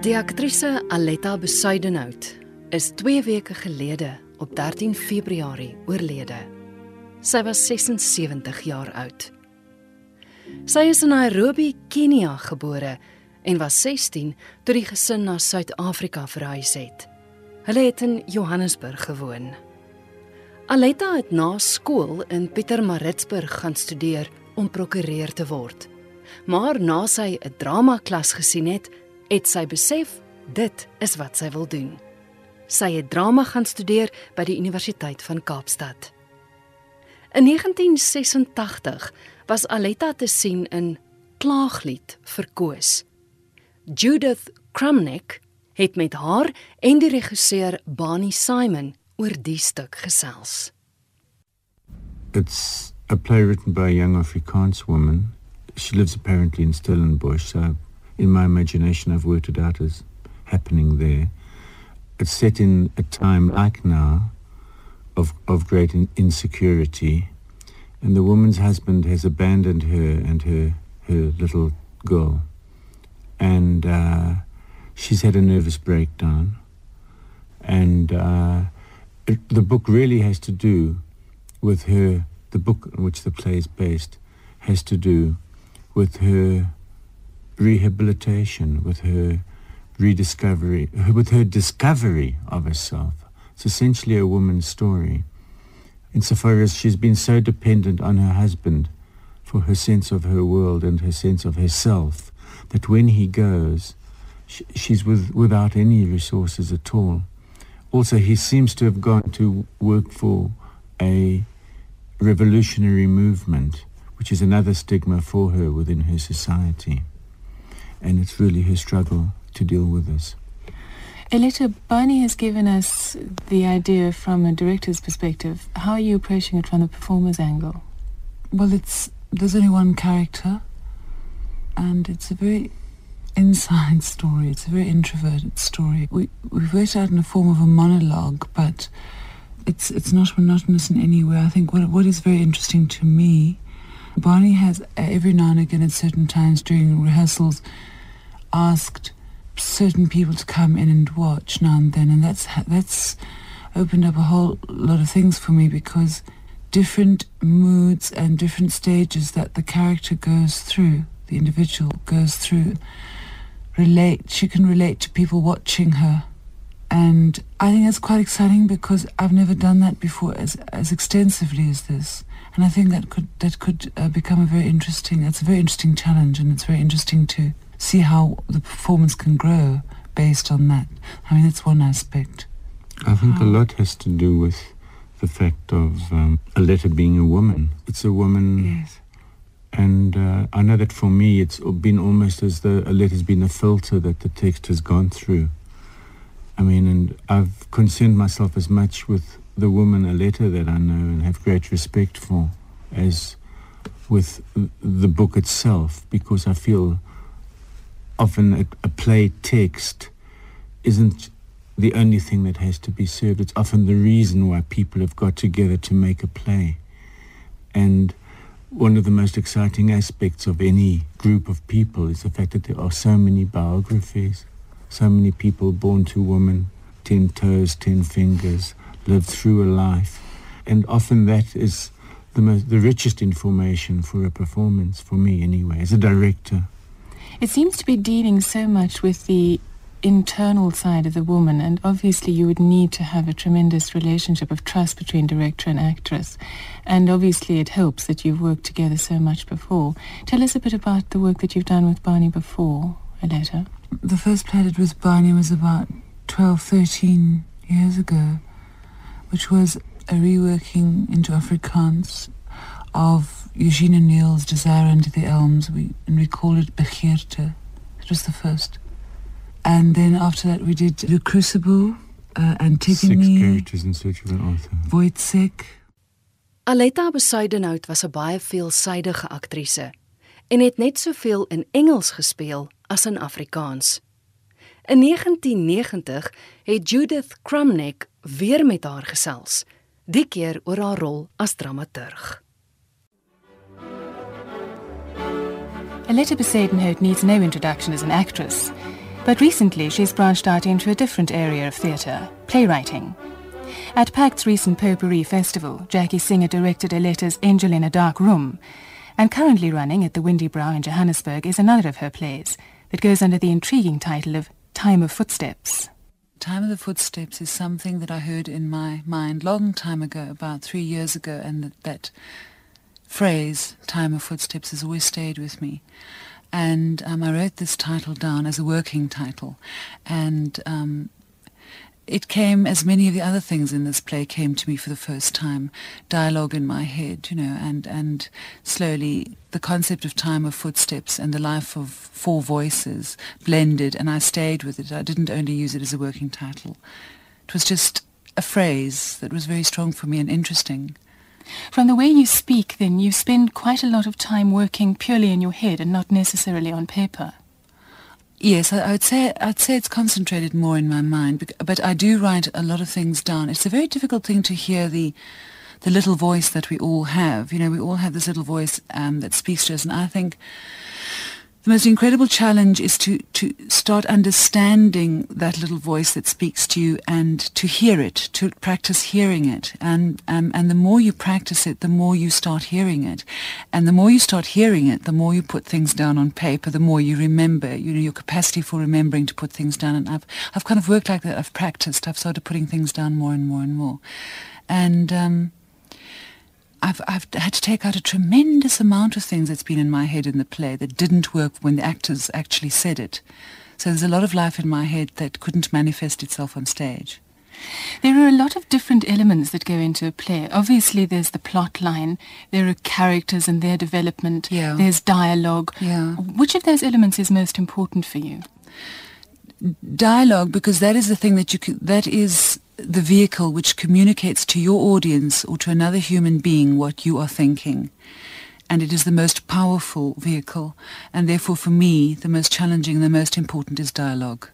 Die aktrise Aletta Besuidenhout is 2 weke gelede op 13 Februarie oorlede. Sy was 76 jaar oud. Sy is in Nairobi, Kenia gebore en was 16 toe die gesin na Suid-Afrika verhuis het. Hulle het in Johannesburg gewoon. Aletta het na skool in Pietermaritzburg gaan studeer om prokureur te word. Maar na sy 'n drama klas gesien het, het sy besef dit is wat sy wil doen. Sy het drama gaan studeer by die Universiteit van Kaapstad. In 1986 was Aletta te sien in Klaaglied verkoos. Judith Crumnick het met haar en die regisseur Bani Simon oor die stuk gesels. It's a play written by a young Afrikaans woman. She lives apparently in Stellenbosch, so in my imagination, I've worked it out as happening there. It's set in a time like now of, of great in, insecurity, and the woman's husband has abandoned her and her, her little girl. And uh, she's had a nervous breakdown. And uh, it, the book really has to do with her, the book on which the play is based, has to do with her rehabilitation, with her rediscovery, with her discovery of herself. It's essentially a woman's story. Insofar as she's been so dependent on her husband for her sense of her world and her sense of herself, that when he goes, she's with, without any resources at all. Also, he seems to have gone to work for a revolutionary movement, which is another stigma for her within her society and it's really her struggle to deal with this. Aletta, Barney has given us the idea from a director's perspective. How are you approaching it from the performer's angle? Well, it's there's only one character, and it's a very inside story. It's a very introverted story. We we've worked out in the form of a monologue, but it's it's not monotonous in any way. I think what what is very interesting to me, Barney has uh, every now and again at certain times during rehearsals asked certain people to come in and watch now and then, and that's that's opened up a whole lot of things for me because different moods and different stages that the character goes through, the individual goes through, relate. She can relate to people watching her, and I think that's quite exciting because I've never done that before as as extensively as this. And I think that could that could uh, become a very interesting. It's a very interesting challenge, and it's very interesting to see how the performance can grow based on that. I mean, that's one aspect. I think a lot has to do with the fact of um, Aletta being a woman. It's a woman. Yes. And uh, I know that for me, it's been almost as though Aletta's been a filter that the text has gone through. I mean, and I've concerned myself as much with the woman Aletta that I know and have great respect for as with the book itself because I feel often a, a play text isn't the only thing that has to be served. It's often the reason why people have got together to make a play. And one of the most exciting aspects of any group of people is the fact that there are so many biographies, so many people born to women, ten toes, ten fingers, lived through a life. And often that is the most, the richest information for a performance, for me anyway, as a director. It seems to be dealing so much with the internal side of the woman, and obviously you would need to have a tremendous relationship of trust between director and actress. And obviously it helps that you've worked together so much before. Tell us a bit about the work that you've done with Barney before, Aletta. The first play I did with Barney was about 12, 13 years ago, which was a reworking into Afrikaans of Eugene O'Neill's Desire Under the Elms, we, and we called it Begeerte. It was the first. And then after that we did The Crucible, uh, Antigone. Six characters in search of an author. Wojciech. Aletta Besuidenhout was 'n baie veelsidige aktrise en het net soveel in Engels gespeel as in Afrikaans. In 1990 het Judith Crumnick weer met haar gesels, die keer oor haar rol as dramaturg. Aletta Bezuidenhout needs no introduction as an actress. But recently she's branched out into a different area of theatre, playwriting. At PACT's recent Potpourri Festival, Jackie Singer directed Aletta's Angel in a Dark Room, and currently running at the Windybrow in Johannesburg is another of her plays that goes under the intriguing title of Time of Footsteps. Time of the Footsteps is something that I heard in my mind long time ago, about three years ago, and that, that phrase, Time of Footsteps, has always stayed with me. And um, I wrote this title down as a working title. And um, it came, as many of the other things in this play came to me for the first time, dialogue in my head, you know, and, and slowly the concept of time of footsteps and the life of four voices blended, and I stayed with it. I didn't only use it as a working title. It was just a phrase that was very strong for me and interesting. From the way you speak, then, you spend quite a lot of time working purely in your head and not necessarily on paper. Yes, I, would say I'd say it's concentrated more in my mind, but I do write a lot of things down. It's a very difficult thing to hear the the little voice that we all have. You know, we all have this little voice um, that speaks to us, and I think the most incredible challenge is to, to start understanding that little voice that speaks to you and to hear it, to practice hearing it. And, um, and the more you practice it, the more you start hearing it. And the more you start hearing it, the more you put things down on paper, the more you remember, you know, your capacity for remembering to put things down. And I've, I've kind of worked like that. I've practiced. I've started putting things down more and more and more. And, um, I've, I've had to take out a tremendous amount of things that's been in my head in the play that didn't work when the actors actually said it. So there's a lot of life in my head that couldn't manifest itself on stage. There are a lot of different elements that go into a play. Obviously, there's the plot line, there are characters and their development, yeah. there's dialogue. Yeah. Which of those elements is most important for you? Dialogue, because that is the thing that you that is the vehicle which communicates to your audience or to another human being what you are thinking. And it is the most powerful vehicle. And therefore, for me, the most challenging, the most important is dialogue.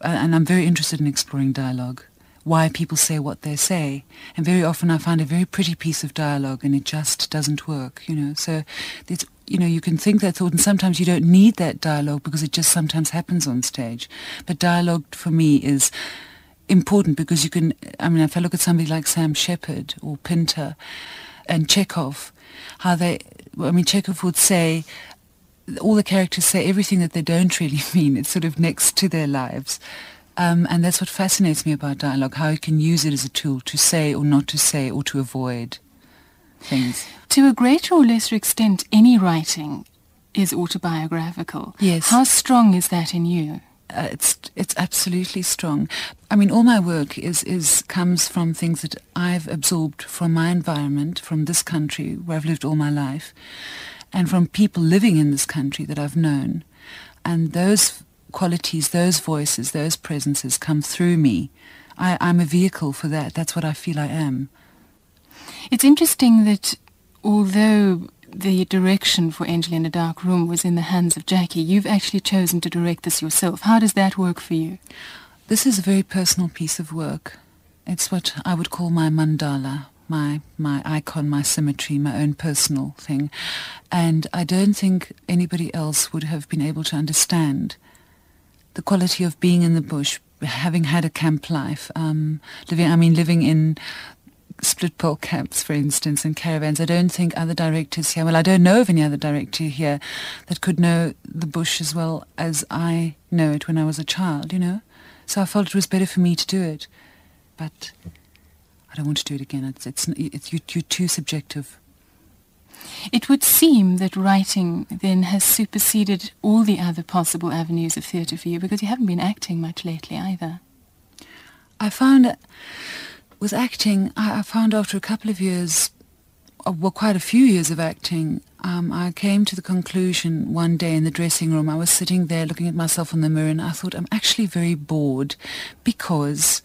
And I'm very interested in exploring dialogue, why people say what they say. And very often I find a very pretty piece of dialogue and it just doesn't work, you know. So it's, you know, you can think that thought and sometimes you don't need that dialogue because it just sometimes happens on stage. But dialogue for me is important because you can, I mean, if I look at somebody like Sam Shepard or Pinter and Chekhov, how they, I mean, Chekhov would say, all the characters say everything that they don't really mean. It's sort of next to their lives. Um, and that's what fascinates me about dialogue, how you can use it as a tool to say or not to say or to avoid things. To a greater or lesser extent, any writing is autobiographical. Yes. How strong is that in you? Uh, it's it's absolutely strong. I mean, all my work is is comes from things that I've absorbed from my environment, from this country where I've lived all my life, and from people living in this country that I've known, and those qualities, those voices, those presences come through me. I, I'm a vehicle for that. That's what I feel I am. It's interesting that although the direction for Angel in a Dark Room was in the hands of Jackie. You've actually chosen to direct this yourself. How does that work for you? This is a very personal piece of work. It's what I would call my mandala, my my icon, my symmetry, my own personal thing. And I don't think anybody else would have been able to understand the quality of being in the bush, having had a camp life, um, living. I mean, living in split pole camps, for instance, and caravans. I don't think other directors here, well, I don't know of any other director here that could know the bush as well as I know it when I was a child, you know? So I felt it was better for me to do it. But I don't want to do it again. It's, it's, it's, you're too subjective. It would seem that writing then has superseded all the other possible avenues of theatre for you because you haven't been acting much lately either. I found with acting, I, I found after a couple of years, uh, well, quite a few years of acting, um, I came to the conclusion one day in the dressing room, I was sitting there looking at myself in the mirror and I thought, I'm actually very bored because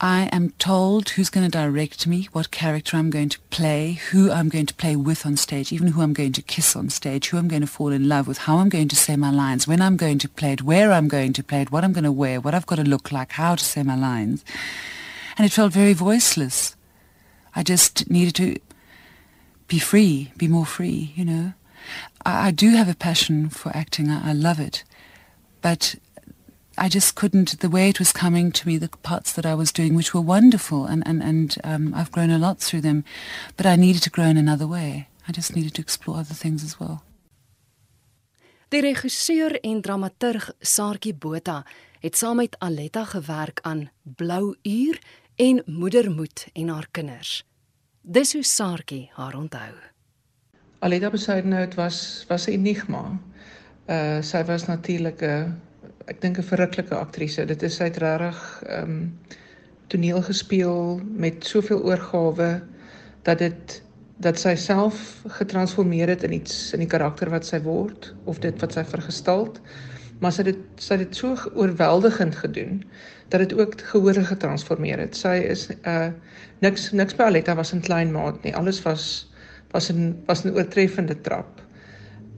I am told who's going to direct me, what character I'm going to play, who I'm going to play with on stage, even who I'm going to kiss on stage, who I'm going to fall in love with, how I'm going to say my lines, when I'm going to play it, where I'm going to play it, what I'm going to wear, what I've got to look like, how to say my lines and it felt very voiceless. I just needed to be free, be more free, you know. I, I do have a passion for acting. I, I love it. But I just couldn't, the way it was coming to me, the parts that I was doing, which were wonderful, and, and, and um, I've grown a lot through them, but I needed to grow in another way. I just needed to explore other things as well. Die regisseur en dramaturg Saartjie Botha het saam met Aletta gewerk aan Blou Uur en Moedermoed en haar kinders. Dis hoe Saartjie haar onthou. Aletta Besuidenhout was was 'n enigma. Uh sy was natuurlik 'n ek dink 'n verruklike aktrise. Dit is uit regtig ehm um, toneel gespeel met soveel oorgawe dat dit dat sy self getransformeer het in iets in die karakter wat sy word of dit wat sy vergestalt maar sy het sy het so oorweldigend gedoen dat dit ook gehoor getransformeer het. Sy is uh niks niks by Aletta was in klein maat nie. Alles was was 'n was 'n oortreffende trap.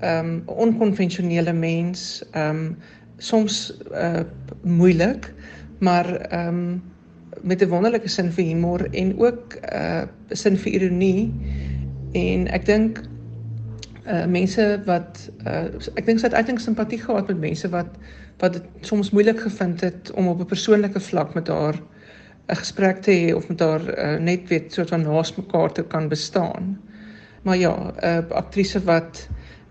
Um onkonvensionele mens, um soms uh moeilik, maar um met 'n wonderlike sin vir humor en ook 'n uh, sin vir ironie. En ek dink uh mense wat uh ek dink sy het uiteindelik simpatie gehad met mense wat wat dit soms moeilik gevind het om op 'n persoonlike vlak met haar 'n gesprek te hê of met haar uh, net weet soort van naas mekaar te kan bestaan. Maar ja, 'n uh, aktrise wat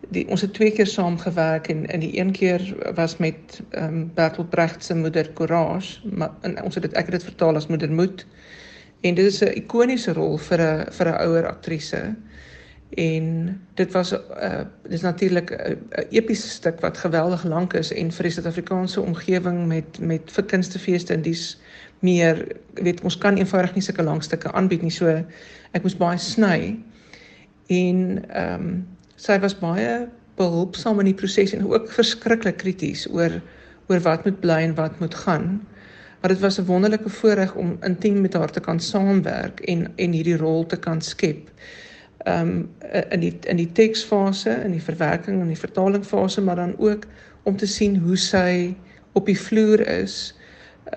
die ons het twee keer saam gewerk en in die een keer was met ehm um, Bertolt Brecht se moeder Courage, maar en ons het dit ek het dit vertaal as moeder moed. En dit is 'n ikoniese rol vir 'n vir 'n ouer aktrise en dit was 'n uh, dis natuurlik 'n epiese stuk wat geweldig lank is en vir die Suid-Afrikaanse omgewing met met vir kunstefeeste en dis meer weet ons kan eenvoudig nie sulke lang stukke aanbied nie. So ek moes baie sny. En ehm um, sy was baie behulpsaam in die proses en ook verskriklik krities oor oor wat moet bly en wat moet gaan. Maar dit was 'n wonderlike voorreg om intiem met haar te kan saamwerk en en hierdie rol te kan skep ehm um, in die in die teksfase, in die verwerking en die vertalingfase, maar dan ook om te sien hoe sy op die vloer is.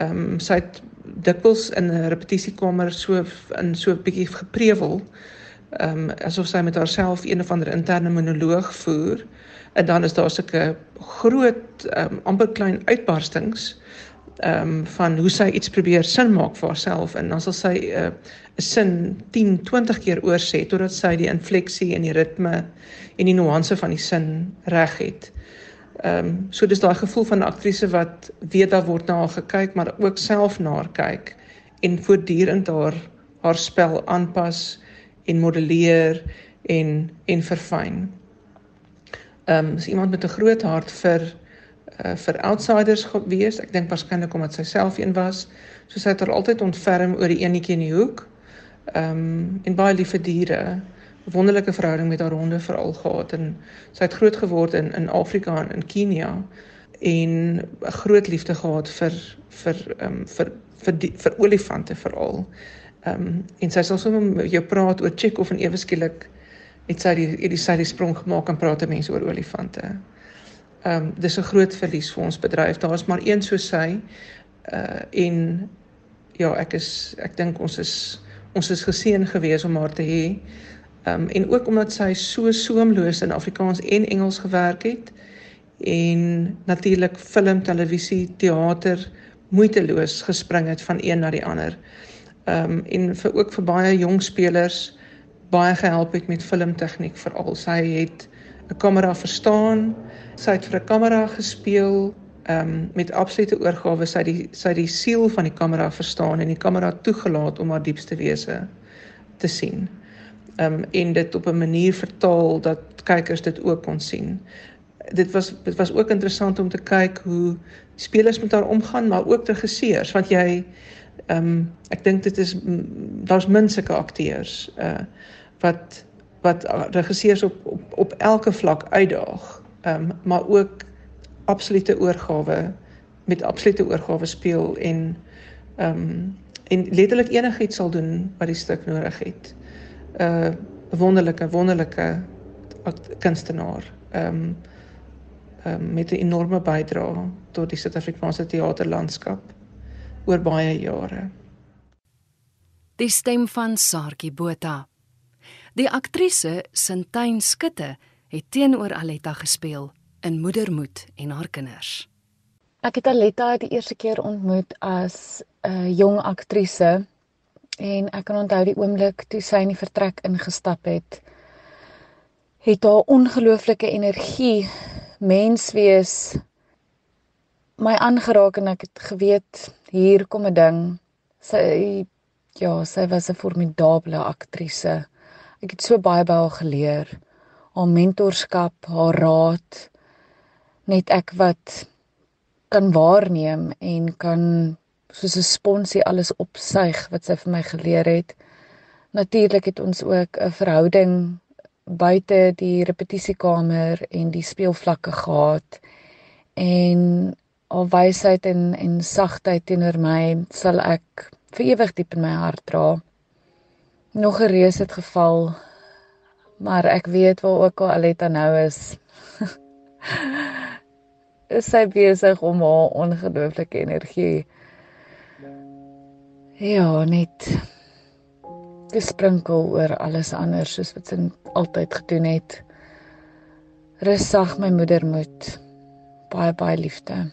Ehm um, sy het dikwels in 'n repetisiekamer so in so 'n bietjie geprewel. Ehm um, asof sy met haarself een of ander interne monoloog voer en dan is daar sulke groot ehm um, amper klein uitbarstings ehm um, van hoe sy iets probeer sin maak vir haarself en dan sal sy eh, 'n uh, sin 10, 20 keer oor sê totdat sy die infleksie en die ritme en die nuance van die sin reg het. Ehm um, so dis daai gevoel van 'n aktrise wat weet daar word na haar gekyk, maar ook self na haar kyk en voortdurend haar haar spel aanpas en modelleer en en verfyn. Ehm um, is iemand met 'n groot hart vir uh, vir outsiders gewees. Ek dink waarskynlik omdat sy self een was. So sy het haar altyd ontferm oor die enetjie in die hoek. Ehm um, en baie lief vir diere. Wonderlike verhouding met haar honde veral gehad en sy het groot geword in in Afrika en in Kenia en 'n groot liefde gehad vir vir ehm um, vir vir die, vir olifante veral. Ehm um, en sy sal sommer met jou praat oor Chekhov en ewe skielik het sy die die sy die sprong gemaak en praat mense oor olifante ehm um, dis 'n groot verlies vir ons bedryf. Daar's maar een so sy uh en ja, ek is ek dink ons is ons is geseën gewees om haar te hê. Ehm um, en ook omdat sy so soemloos in Afrikaans en Engels gewerk het en natuurlik film, televisie, teater moeiteloos gespring het van een na die ander. Ehm um, en vir ook vir baie jong spelers baie gehelp het met filmtegniek veral. Sy het 'n kamera verstaan. Sy het vir 'n kamera gespeel um met absolute oorgawe sy die sy die siel van die kamera verstaan en die kamera toegelaat om haar diepste wese te sien. Um en dit op 'n manier vertaal dat kykers dit ook kon sien. Dit was dit was ook interessant om te kyk hoe spelers met haar omgaan, maar ook regisseurs want jy um ek dink dit is daar's min sulke akteurs uh wat wat regisseurs op op op elke vlak uitdaag. Ehm um, maar ook absolute oorgawe met absolute oorgawe speel en ehm um, en letterlik enigiets sal doen wat die stuk nodig het. 'n uh, wonderlike wonderlike kunstenaar. Ehm um, um, met 'n enorme bydrae tot die Suid-Afrikaanse teaterlandskap oor baie jare. Die stem van Saartjie Botha Die aktrise Sintyn Skutte het teenoor Aletta gespeel in Moedermoed en haar kinders. Ek het Aletta die eerste keer ontmoet as 'n uh, jong aktrise en ek kan onthou die oomblik toe sy in die vertrek ingestap het. Het haar ongelooflike energie, menswees my aangeraak en ek het geweet hier kom 'n ding. Sy ja, sy was 'n formidable aktrise. Ek het so baie by haar geleer. Haar mentorskap, haar raad, net ek wat kan waarneem en kan soos 'n sponsie alles opsuig wat sy vir my geleer het. Natuurlik het ons ook 'n verhouding buite die repetisiekamer en die speelvlakke gehad. En haar wysheid en en sagtheid teenoor my sal ek vir ewig diep in my hart dra. Nog 'n reus het geval, maar ek weet waar ook al Aletta nou is. is sy besig om haar ongelooflike energie ja, net te sprinkel oor alles anders soos wat sy altyd gedoen het. Rustig my moeder moet baie baie liefde.